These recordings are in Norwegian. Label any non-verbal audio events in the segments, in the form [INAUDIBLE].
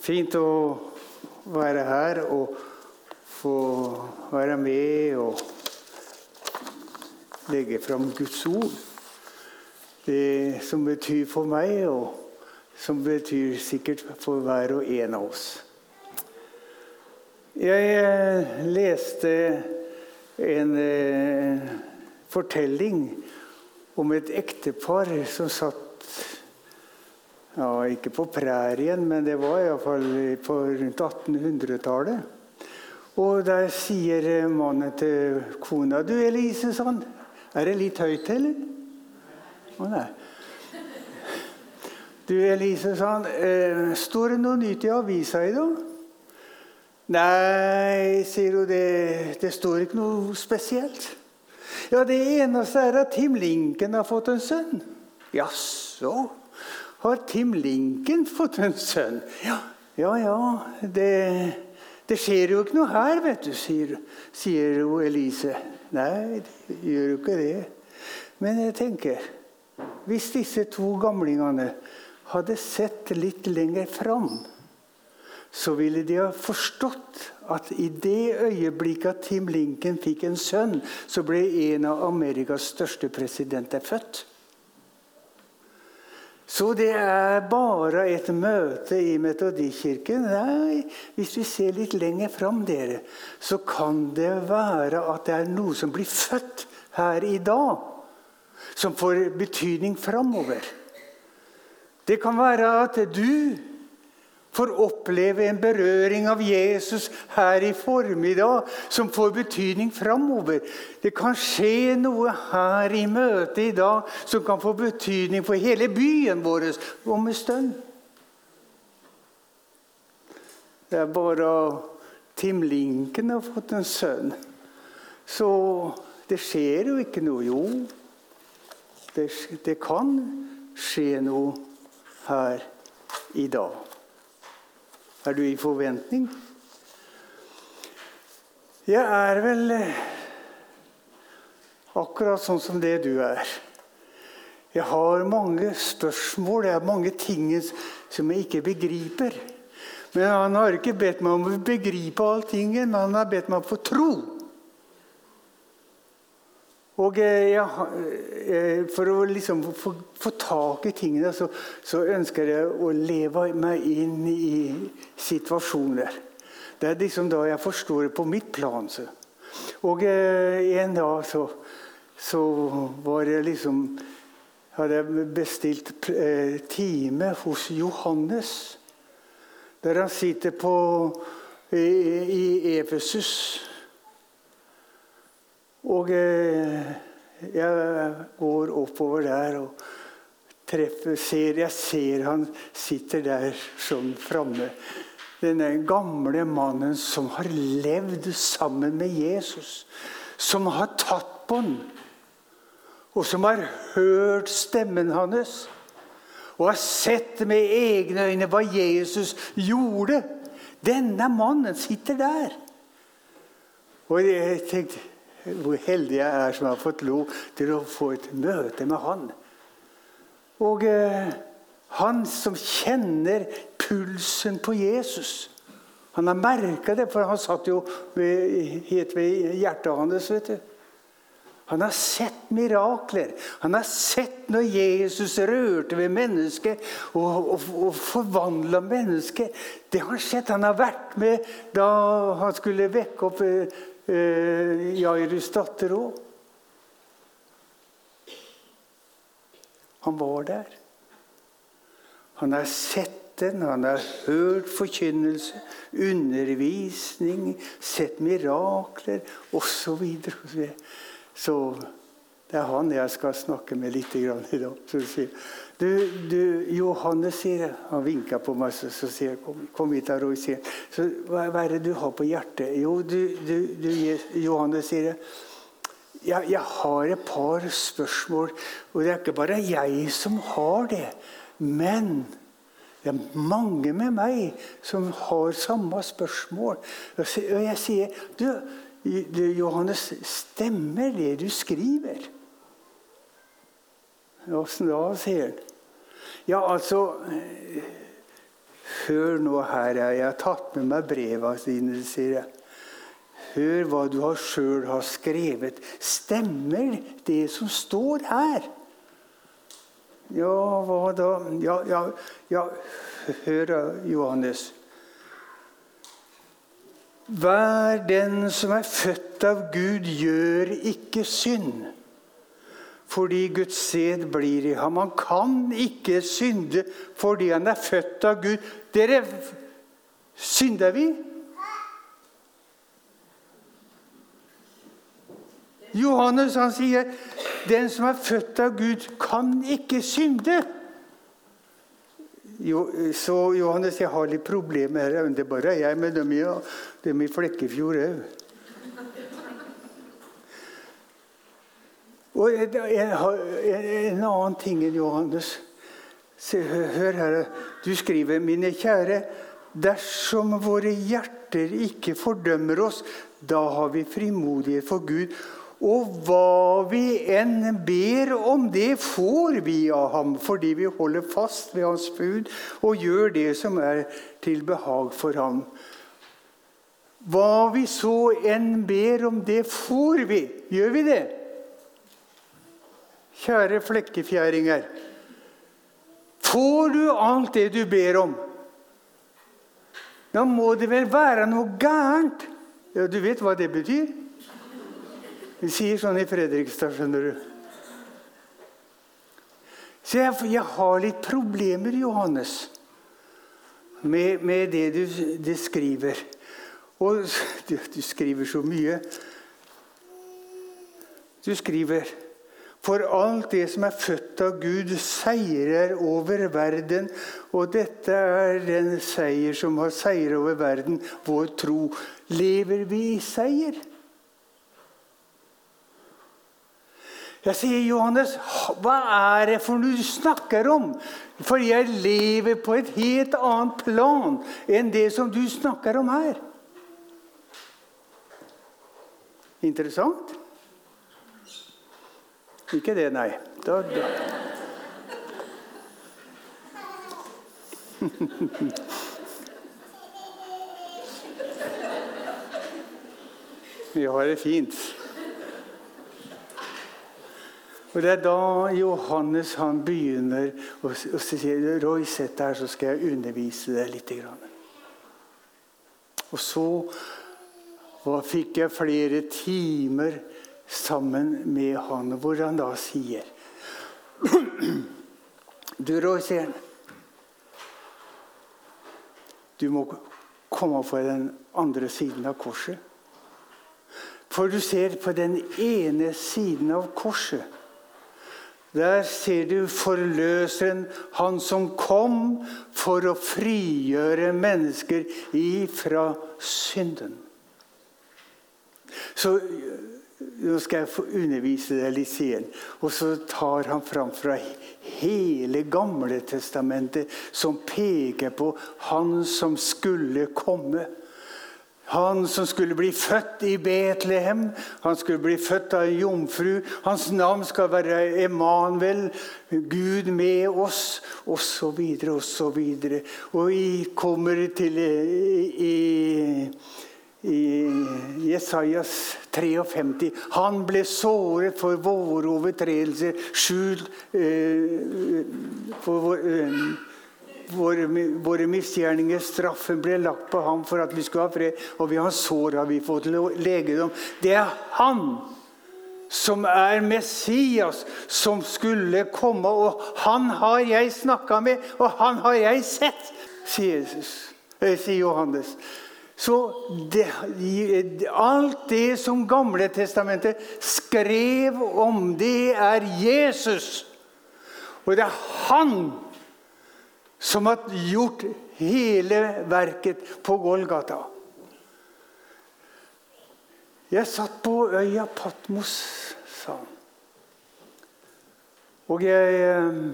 Fint å være her og få være med og legge fram Guds ord. Det som betyr for meg, og som betyr sikkert for hver og en av oss. Jeg eh, leste en eh, fortelling om et ektepar som satt ja, Ikke på prærien, men det var iallfall på rundt 1800-tallet. Og der sier mannen til kona Du, Elise, sånn, er det litt høyt, eller? Å nei. Du, Elise, sånn, eh, står det noe nytt i avisa i dag? Nei, sier hun, det, det står ikke noe spesielt. Ja, det eneste er at Tim Lincoln har fått en sønn. Jaså? Har Tim Lincoln fått en sønn. Ja, ja, ja det, det, skjer jo ikke noe her, vet du, sier, sier Elise. Nei, det gjør jo ikke det. Men jeg tenker Hvis disse to gamlingene hadde sett litt lenger fram, så ville de ha forstått at i det øyeblikket at Tim Lincoln fikk en sønn, så ble en av Amerikas største presidenter født. Så det er bare et møte i Metodikirken? Nei, hvis vi ser litt lenger fram, dere, så kan det være at det er noe som blir født her i dag, som får betydning framover. Det kan være at du får oppleve en berøring av Jesus her i formiddag som får betydning framover. Det kan skje noe her i møtet i dag som kan få betydning for hele byen vår om en stund. Det er bare Tim Lincoln har fått en sønn. Så det skjer jo ikke noe. Jo, det, det kan skje noe her i dag. Er du i forventning? Jeg er vel eh, akkurat sånn som det du er. Jeg har mange spørsmål, det er mange ting som jeg ikke begriper. Men han har ikke bedt meg om å begripe allting, men han har bedt meg om å få tro. Og jeg, eh, For å liksom få, få, tak i tingene så, så, ønsker jeg å leve meg inn i situasjoner. Det er liksom da jeg forstår det på mitt plan. Så. Og eh, en dag så, så var jeg liksom hadde jeg bestilt time hos Johannes. Der han sitter på, i, i Efesus. Og eh, jeg går oppover der og treffer ser, Jeg ser han sitter der sånn framme. Denne gamle mannen som har levd sammen med Jesus. Som har tatt på ham. Og som har hørt stemmen hans. Og har sett med egne øyne hva Jesus gjorde. Denne mannen sitter der. Og jeg tenkte hvor heldig jeg er som har fått lov til å få et møte med han. Og eh, han som kjenner pulsen på Jesus. Han har merka det, for han satt jo ved, helt ved hjertet hans. vet du. Han har sett mirakler. Han har sett når Jesus rørte ved mennesket og, og, og forvandla mennesket. Det har sett. Han har vært med da han skulle vekke opp eh, Jairus datter òg. Han var der. Han har sett den, han har hørt forkynnelse, undervisning, sett mirakler osv. Så, så det er han jeg skal snakke med litt i dag. Du, du, Johannes, sier jeg. Han vinka på meg, så, så sier jeg, kom, kom hit, Roy. sier så, hva, hva, er det du har på hjertet? Jo, du, du Johannes, sier jeg. Ja, jeg har et par spørsmål, og det er ikke bare jeg som har det. Men det er mange med meg som har samme spørsmål. Og jeg sier du, Johannes, stemmer det du skriver? Åssen da, sier han. Ja, altså Hør nå her, jeg har tatt med meg breva dine, sier jeg. Hør hva du sjøl har skrevet. Stemmer det som står her? Ja, hva da? Ja, ja, ja. hør, Johannes. Hver den som er født av Gud, gjør ikke synd. Fordi Guds sæd blir i ham. Han kan ikke synde fordi han er født av Gud. Dere, synder vi? Johannes han sier den som er født av Gud, kan ikke synde. Jo, så Johannes, jeg har litt problemer her. Det er bare jeg, men dem i, dem i Flekkefjord òg. Og en, en, annen ting enn Johannes. Se, hør her. Du skriver, mine kjære, dersom våre hjerter ikke fordømmer oss, da har vi frimodighet for Gud og hva vi enn ber om, det får vi av ham, fordi vi holder fast ved hans bud og gjør det som er til behag for ham. Hva vi så enn ber om, det får vi. Gjør vi det? Kjære flekkefjæringer. Får du alt det du ber om? Da må det vel være noe gærent? Ja, Du vet hva det betyr? Vi sier sånn i Fredrikstad, skjønner du. Så jeg, jeg har litt problemer, Johannes, med, med det du, det skriver. Og [LAUGHS] du, du skriver så mye. Du skriver For alt det som er født av Gud, seirer over verden. Og dette er den seier som har seier over verden, vår tro. Lever vi i seier? Jeg sier, 'Johannes, hva er det for noe du snakker om?' For jeg lever på et helt annet plan enn det som du snakker om her. Interessant? Ikke det, nei. Da, da. [LAUGHS] Vi har det fint. Og Det er da Johannes han begynner å si Roy, sett deg her, så skal jeg undervise deg litt. Og så fikk jeg flere timer sammen med han, hvor han da sier Du, Roy, sier han. Du må komme på den andre siden av korset. For du ser på den ene siden av korset der ser du forløseren, han som kom for å frigjøre mennesker ifra synden. Så nå skal jeg få undervise deg litt igjen. Og så tar han fram fra hele Gamle testamentet, som peker på han som skulle komme. Han som skulle bli født i Betlehem, han skulle bli født av en jomfru. Hans navn skal være Emanuel, Gud med oss, osv., osv. Og vi kommer til i, i Jesajas 53. Han ble såret for våre overtredelser, skjult eh, for eh, våre misgjerninger. Straffen ble lagt på ham for at vi skulle ha fred, og ved hans sår har vi fått legedom. Det er han som er Messias, som skulle komme. Og han har jeg snakka med, og han har jeg sett, sier, Jesus, eh, sier Johannes. Så det, alt det som Gamle testamentet skrev om, det er Jesus. Og det er han som har gjort hele verket på Golgata. Jeg satt på øya Patmos, sa han. Og jeg eh,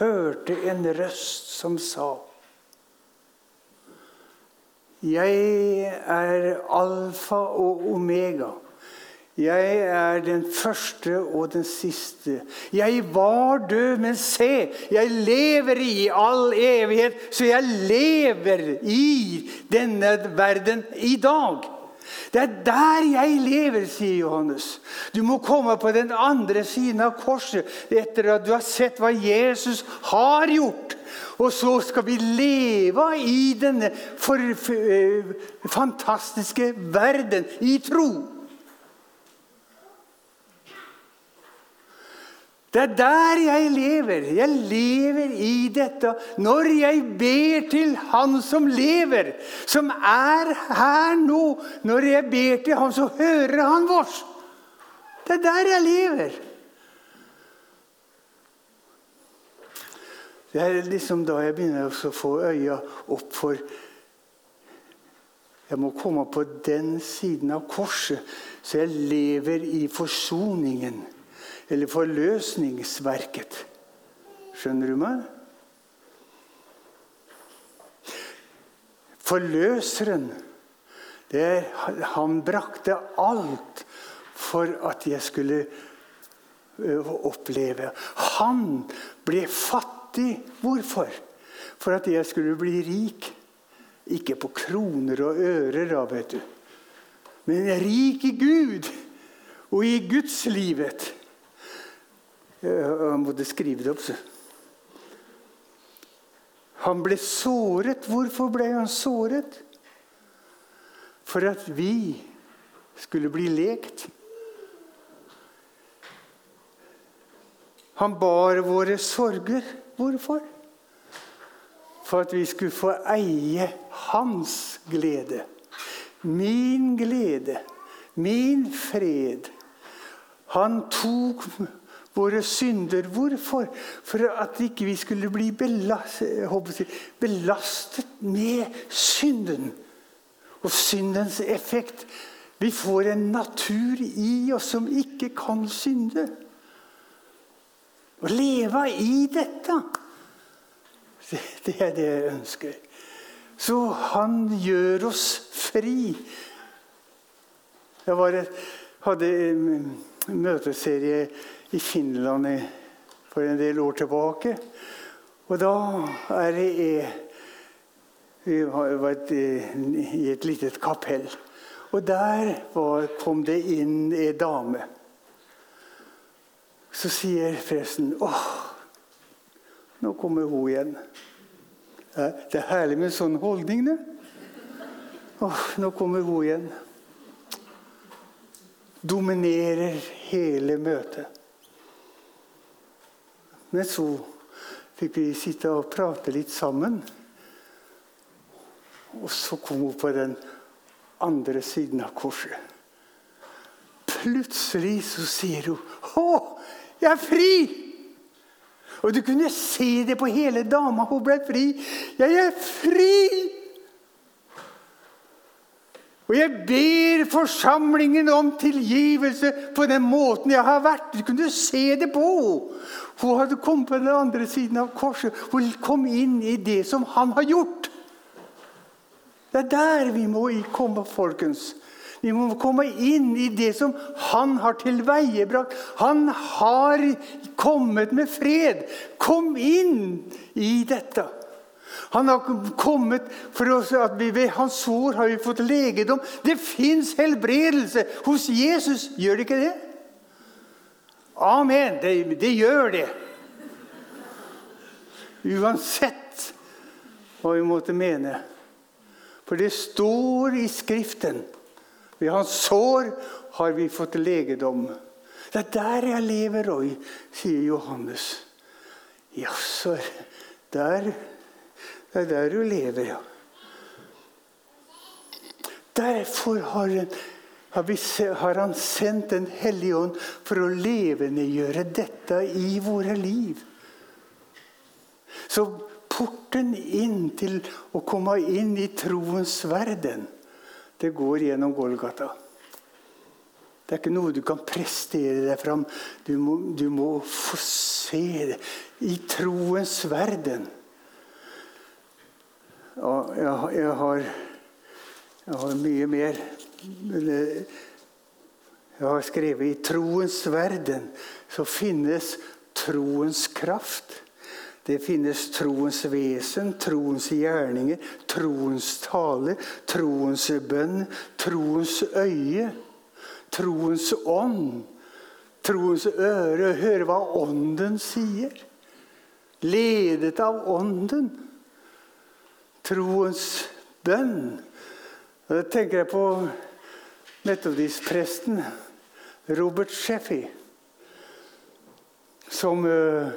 hørte en røst som sa Jeg er alfa og omega. Jeg er den første og den siste. Jeg var død, men se, jeg lever i all evighet, så jeg lever i denne verden i dag. Det er der jeg lever, sier Johannes. Du må komme på den andre siden av korset etter at du har sett hva Jesus har gjort. Og så skal vi leve i denne for, for, eh, fantastiske verden i tro. Det er der jeg lever. Jeg lever i dette. Når jeg ber til Han som lever, som er her nå Når jeg ber til Han, så hører Han vårs. Det er der jeg lever. Det er liksom da jeg begynner å få øya opp for Jeg må komme på den siden av korset, så jeg lever i forsoningen eller forløsningsverket. Skjønner du meg? Forløseren, er, han brakte alt for at jeg skulle oppleve. Han ble fattig. Hvorfor? For at jeg skulle bli rik. Ikke på kroner og ører, da, vet du. Men rik i Gud og i gudslivet. Jeg måtte skrive det opp. Så. Han ble såret. Hvorfor ble han såret? For at vi skulle bli lekt. Han bar våre sorger. Hvorfor? For at vi skulle få eie hans glede. Min glede. Min fred. Han tok våre synder. Hvorfor? For at ikke vi skulle bli belastet, belastet med synden og syndens effekt. Vi får en natur i oss som ikke kan synde. Å leve i dette, det er det jeg ønsker. Så han gjør oss fri. Jeg var, hadde en møteserie i Finland for en del år tilbake. Og da er det Vi var i et lite kapell. Og der var, kom det inn ei dame. Så sier presten åh, nå kommer hun igjen. Det er herlig med sånn holdning. Åh, nå kommer hun igjen. Dominerer hele møtet. Men så fikk vi sitte og prate litt sammen. Og så kom hun på den andre siden av korset. Plutselig så sier hun 'Å, jeg er fri!' Og du kunne se det på hele dama. Hun ble fri. 'Jeg er fri!' Og jeg ber forsamlingen om tilgivelse på den måten jeg har vært. Du kunne se det på Hun hadde kommet på den andre siden av korset. Hun kom inn i det som han har gjort. Det er der vi må komme, folkens. Vi må komme inn i det som han har tilveiebrakt. Han har kommet med fred. Kom inn i dette. Han har kommet for oss at vi ved hans sår har vi fått legedom. Det fins helbredelse hos Jesus. Gjør det ikke det? Amen. Det, det gjør det. Uansett hva vi måtte mene. For det står i Skriften. Ved hans sår har vi fått legedom. Det er der jeg lever Roy, sier Johannes. Jaså, der det er der du lever, ja. Derfor har, Han sendt Den hellige ånd for å levendegjøre dette i våre liv. Så porten inn til å komme inn i troens verden, det går gjennom Golgata. Det er ikke noe du kan prestere deg fram. Du må, du må få se det i troens verden. Og jeg, jeg, har, jeg har mye mer. Jeg har skrevet i troens verden så finnes troens kraft. Det finnes troens vesen, troens gjerninger, troens tale, troens bønn, troens øye, troens ånd, troens øre. Høre hva Ånden sier. Ledet av Ånden. Troens bønn. Da tenker jeg på metodistpresten Robert Sheffy, som uh,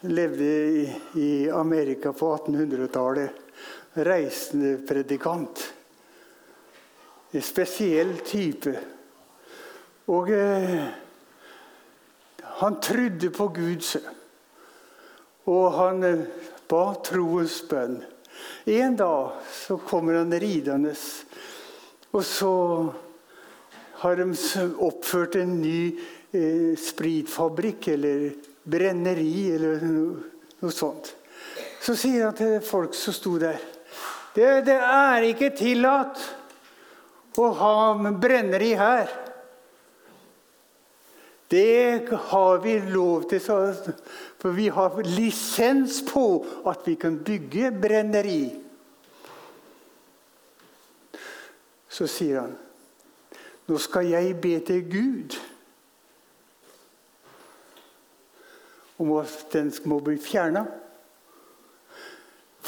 levde i, Amerika på 1800-tallet. Reisende predikant. En spesiell type. Og eh, han trodde på Gud. Og han uh, ba troens bønn. En dag så kommer han ridende, og så har de oppført en ny eh, spritfabrikk eller brenneri eller noe, sånt. Så sier han til folk som sto der det, det er ikke tillatt å ha brenneri her. Det har vi lov til, for vi har lisens på at vi kan bygge brenneri. Så sier han, 'Nå skal jeg be til Gud' om at den må bli fjerna.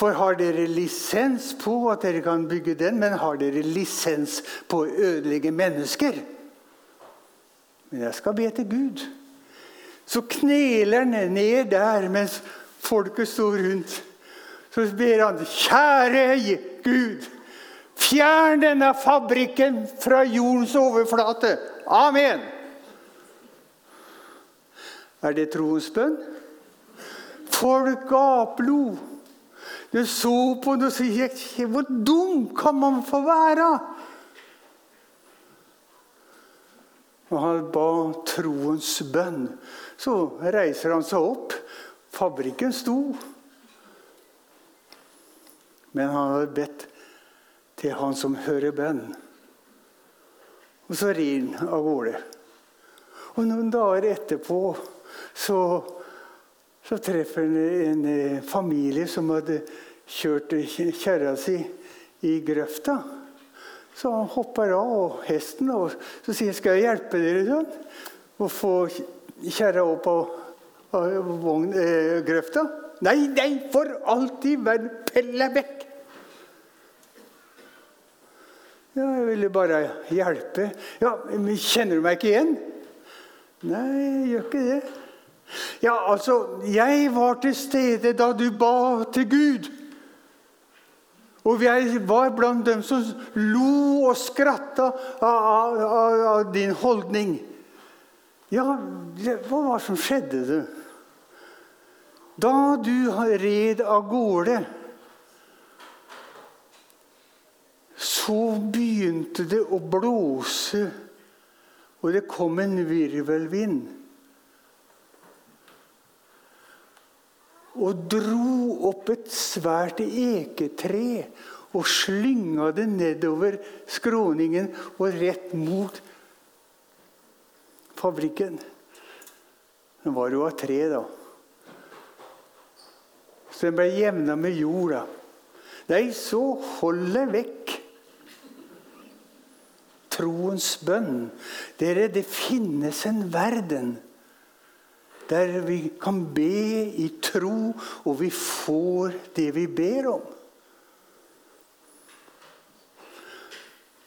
For har dere lisens på at dere kan bygge den, men har dere lisens på å ødelegge mennesker? Men jeg skal be til Gud. Så kneler han ned der mens folket står rundt. Så ber han, kjære Gud, fjern denne fabrikken fra jordens overflate. Amen. Er det troens bønn? Folk gaplo. De så på det og sa Hvor dum kan man få være? Og han ba troens bønn. Så reiser han seg opp. Fabrikken sto. Men han hadde bedt til han som hører bønn. Og så rir han av gårde. Og noen dager etterpå så, så treffer han en, en familie som hadde kjørt kjerra si i grøfta. Så han hopper av hesten og så sier 'Skal jeg hjelpe dere sånn, å få kjerra opp av, av vogn, eh, grøfta?' 'Nei, nei, for alt i verden! Pell! Ja, jeg ville bare hjelpe. Ja, men 'Kjenner du meg ikke igjen?' 'Nei, jeg gjør ikke det.' Ja, altså, jeg var til stede da du ba til Gud. Og jeg var blant dem som lo og skratta av, av, av din holdning. Ja, hva var det som skjedde? Du? Da du red av gårde, så begynte det å blåse, og det kom en virvelvind. Og dro opp et svært eketre og slynga det nedover skråningen og rett mot fabrikken. Den var jo av tre, da. Så den ble jevna med jorda. Nei, så holder vekk. Troens bønn. Dere, det finnes en verden der vi kan be i tro, og vi får det vi ber om.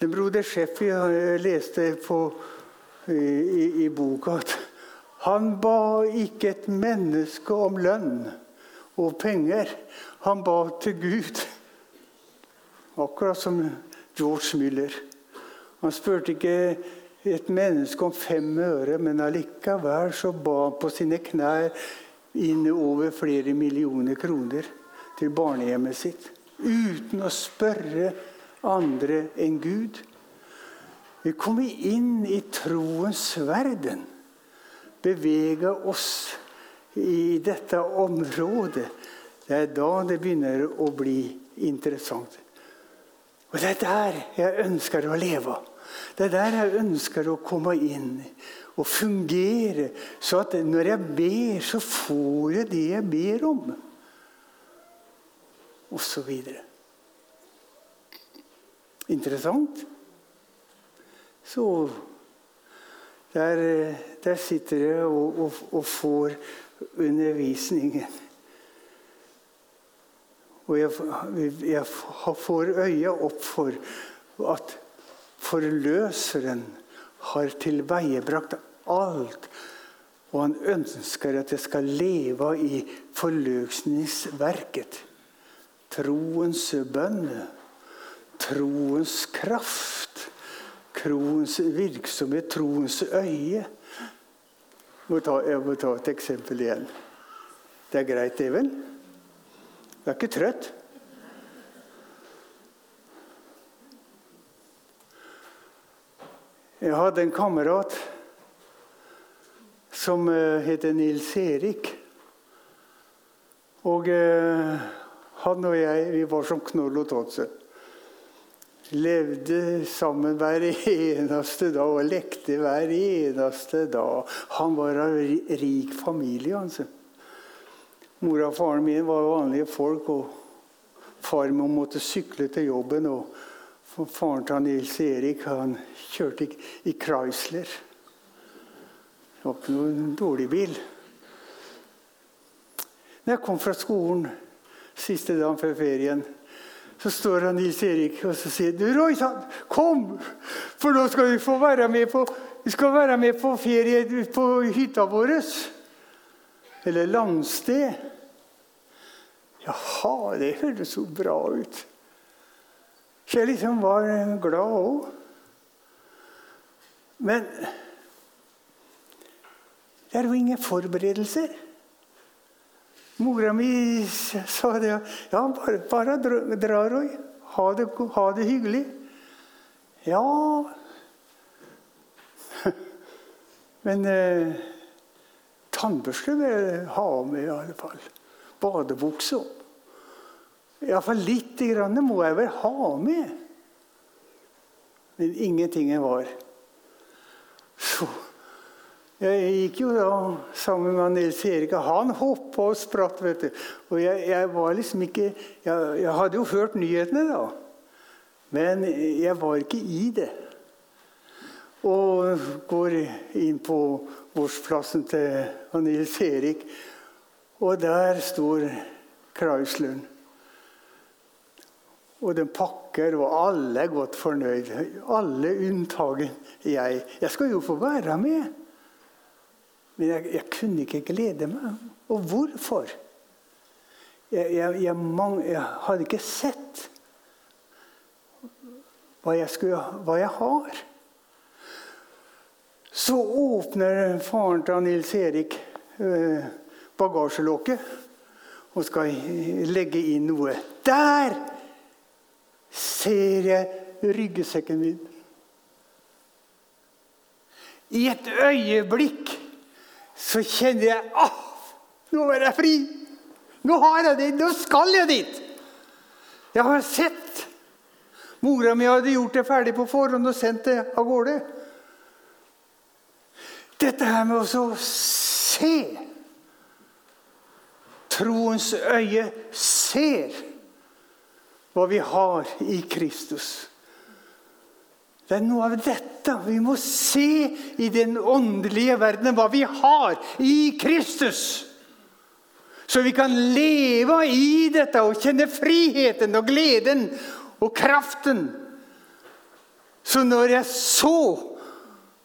Den broder Sheffi leste på, i, i, boka at han ba ikke et menneske om lønn og penger. Han ba til Gud. Akkurat som George Müller. Han spurte ikke et menneske om fem øre, men allikevel så ba han på sine knær inn over flere millioner kroner til barnehjemmet sitt. Uten å spørre andre enn Gud. Vi kommer inn i troens verden. Beveger oss i dette området. Det er da det begynner å bli interessant. Og det er der jeg ønsker å leve. Det er der jeg ønsker å komme inn og fungere. Så at når jeg ber, så får jeg det jeg ber om. Og så videre. Interessant. Så der, der sitter jeg og, og, og får undervisningen. Og jeg, jeg får øya opp for at forløseren har tilveiebrakt alt. Og han ønsker at det skal leve i forløsningsverket. Troens bønn, troens kraft, troens virksomhet, troens øye. Jeg må ta, jeg må ta et eksempel igjen. Det er greit, det, vel? Du er ikke trøtt? Jeg hadde en kamerat som uh, heter Nils Erik. Og uh, han og jeg vi var som knoll og tåse. Levde sammen hver eneste dag og lekte hver eneste dag. Han var av rik familie. altså. Mora og faren min var vanlige folk, og Farmor måtte sykle til jobben. og Faren til Nils Erik han kjørte i Chrysler. Det var ikke noen dårlig bil. Når jeg kom fra skolen siste dagen før ferien, så står han Nils Erik og så sier du, Roy, kom! For nå skal vi få være med på, være med på ferie på hytta vår. Eller landsted. Jaha, det høres så bra ut. Så jeg liksom var glad òg. Men det er jo ingen forberedelser. Mora mi sa det. Ja, bare, bare dra, Roy. Ha det, ha det hyggelig. Ja [LAUGHS] Men eh, tannbørste vil jeg ha med, i alle fall badebuksa. Iallfall litt grann må jeg vel ha med. Men ingenting var. Så jeg gikk jo da sammen med Nils Erik. Han hoppa og spratt. vet du. Og jeg, jeg var liksom ikke jeg, jeg, hadde jo hørt nyhetene, da. Men jeg var ikke i det. Og går inn på gårdsplassen til Nils Erik. Og der står Chrysleren. Og den pakker, og alle er godt fornøyd. Alle unntagen jeg. Jeg skal jo få være med. Men jeg, jeg kunne ikke glede meg. Og hvorfor? Jeg, jeg, mang, jeg, hadde ikke sett hva jeg, skulle, hva jeg har. Så åpner faren til Nils Erik øh, bagasjelokket og skal legge inn noe. Der ser jeg ryggsekken min. I et øyeblikk så kjenner jeg ah, nå er jeg fri! Nå har jeg det! Nå skal jeg dit! Jeg har sett. Mora mi hadde gjort det ferdig på forhånd og sendt det av gårde. Dette her med å se Troens øye ser hva vi har i Kristus. Det er noe av dette vi må se i den åndelige verdenen, hva vi har i Kristus. Så vi kan leve i dette og kjenne friheten og gleden og kraften. Så når jeg så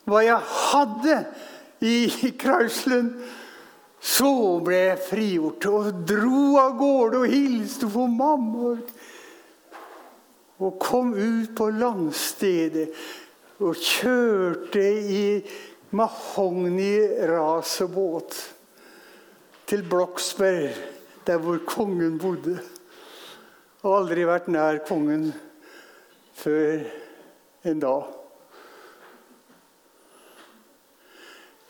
hva jeg hadde i Krauslen, så ble jeg frigjort og dro av gårde og hilste på mamma. Og kom ut på landstedet og kjørte i Mahogni-rasebåt til Bloksberg, der hvor kongen bodde. Og aldri vært nær kongen før en dag.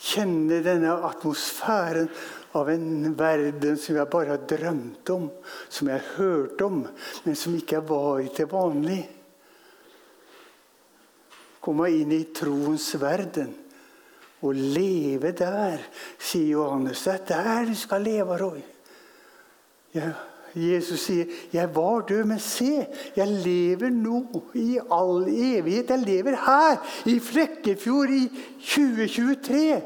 kjenne denne atmosfæren av en verden som jeg bare har drømt om, som jeg har hørt om, men som ikke var til vanlig. komme inn i troens verden og leve der, sier Johannes. Det er der du skal leve, Roy. Ja, Jesus sier, 'Jeg var død, men se, jeg lever nå i all evighet.' Jeg lever her, i Flekkefjord, i 2023.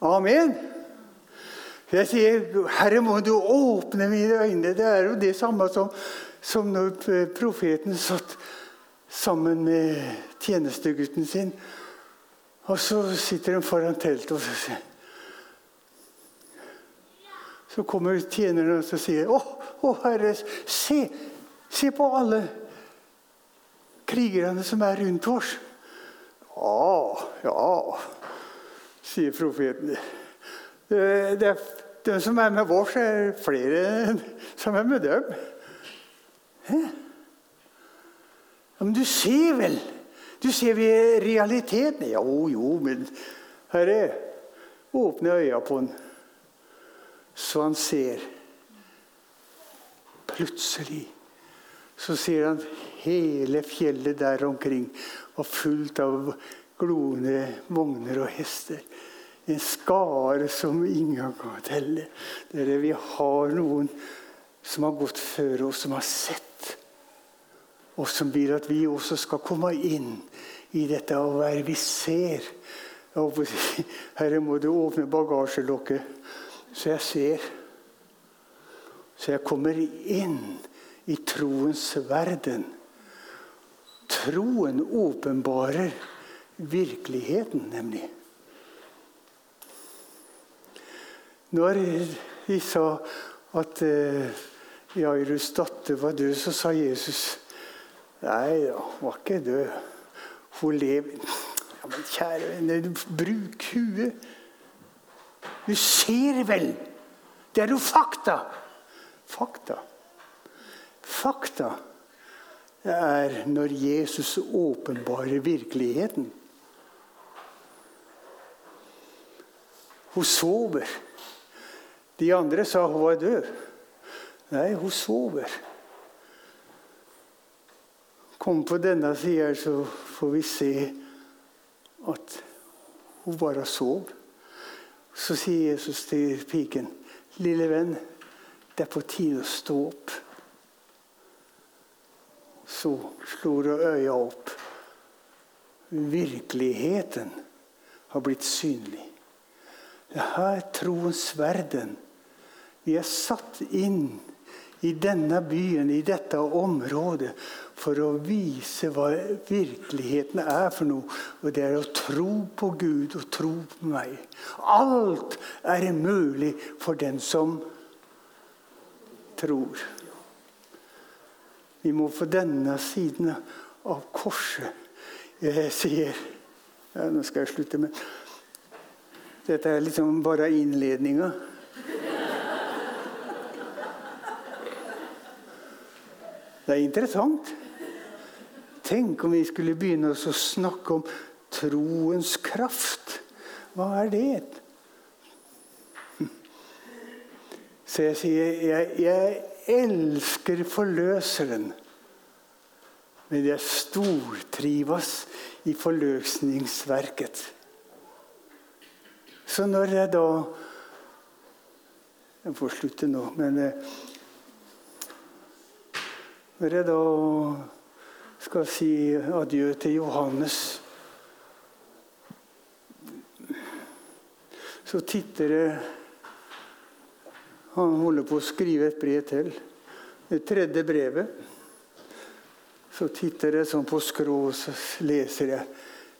Amen. Jeg sier, 'Herre, må du åpne mine øyne.' Det er jo det samme som, som når profeten satt sammen med tjenestegutten sin. Og så sitter de foran teltet, og så sier Så kommer tjenerne og sier å, å, Herre, se, se på alle krigerne som er rundt oss. Ja, ja, sier profeten. Det, det, de som er med oss, er flere enn [LAUGHS] som er med dem. Hæ? Men du ser vel Du ser vi realiteten. Jo, jo, men Herre, åpne øya på han, så han ser. Plutselig så ser han hele fjellet der omkring og fullt av gloende vogner og hester. En skare som ingen kan telle. Dere, vi har noen som har gått før oss, som har sett og som vil at vi også skal komme inn i dette å være vi ser. Herre, må du åpne bagasjelokket, så jeg ser. Så jeg kommer inn i troens verden. Troen åpenbarer virkeligheten, nemlig. Når vi sa at eh, Jairus' datter var død, så sa Jesus Nei da, hun var ikke død. Hun lever Ja, Men kjære venner, bruk huet. Du ser vel! Det er jo fakta. Fakta. Fakta er når Jesus åpenbarer virkeligheten. Hun sover. De andre sa hun var død. Nei, hun sover. Kom på denne sida, så får vi se at hun bare sov. Så sier Jesus til piken, 'Lille venn, det er på tide å stå opp.' Så slår hun øya opp. Virkeligheten har blitt synlig. Det er troens verden. Vi er satt inn i denne byen, i dette området, for å vise hva virkeligheten er for noe. Og det er å tro på Gud og tro på meg. Alt er mulig for den som tror. Vi må få denne siden av korset. Jeg sier ja, Nå skal jeg slutte med Dette er liksom bare innledninga. Det er interessant. Tenk om vi skulle begynne å snakke om troens kraft. Hva er det? Så jeg sier jeg, jeg elsker forløseren. Men jeg stortrives i forløsningsverket. Så når jeg da Jeg får slutte nå, men eh, når jeg da skal si adjø til Johannes, så titter jeg Han holder på å skrive et brev til. Det tredje brevet. Så titter jeg sånn på skrå, så leser jeg.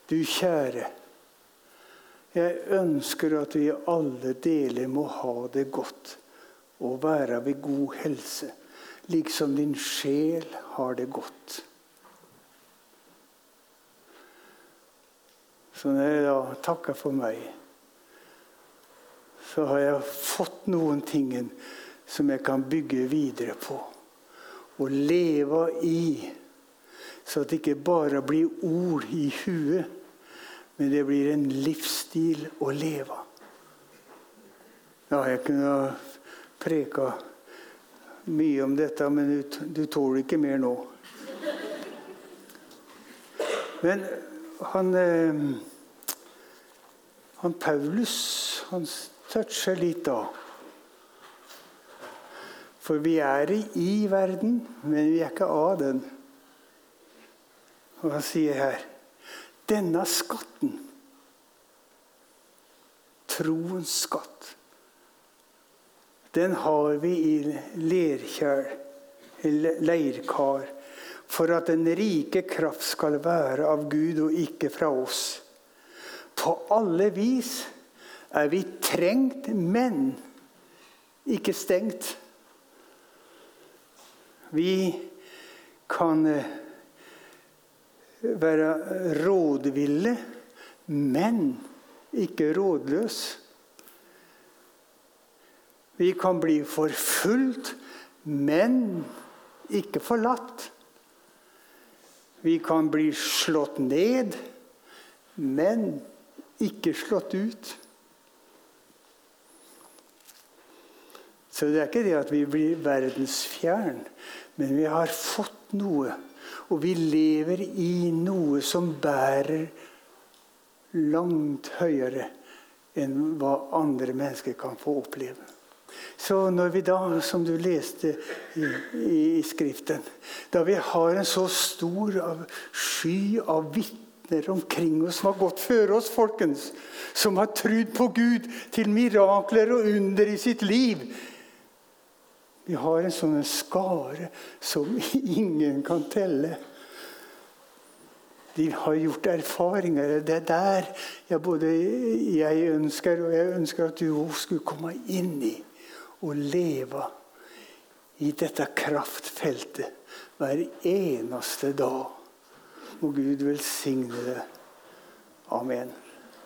Du kjære. Jeg ønsker at vi alle deler må ha det godt og være ved god helse liksom din sjel har det godt. Så når jeg da takker for meg, så har jeg fått noen ting som jeg kan bygge videre på. Og leve i. Så det ikke bare blir ord i huet, men det blir en livsstil å leve. Ja, jeg kunne preka mye om dette, men du, du tåler ikke mer nå. Men han, eh, han Paulus han toucher litt da. For vi er i verden, men vi er ikke av den. Og han sier her Denne skatten, troens skatt, den har vi i lerkjær, leirkar, for at den rike kraft skal være av Gud og ikke fra oss. På alle vis er vi trengt, men ikke stengt. Vi kan eh, være rådville, men ikke rådløse. Vi kan bli forfulgt, men ikke forlatt. Vi kan bli slått ned, men ikke slått ut. Så det er ikke det at vi blir verdensfjern. Men vi har fått noe, og vi lever i noe som bærer langt høyere enn hva andre mennesker kan få oppleve. Så når vi da, som du leste i, i Skriften, da vi har en så stor av sky av vitner omkring oss som har gått før oss, folkens, som har trudd på Gud til mirakler og under i sitt liv vi har en sånn skare som [LAUGHS] ingen kan telle. De har gjort erfaringer. Det er der jeg både jeg ønsker, og jeg ønsker at du òg skulle komme inn i og leve i dette kraftfeltet hver eneste dag. Må Gud velsigne det. Amen.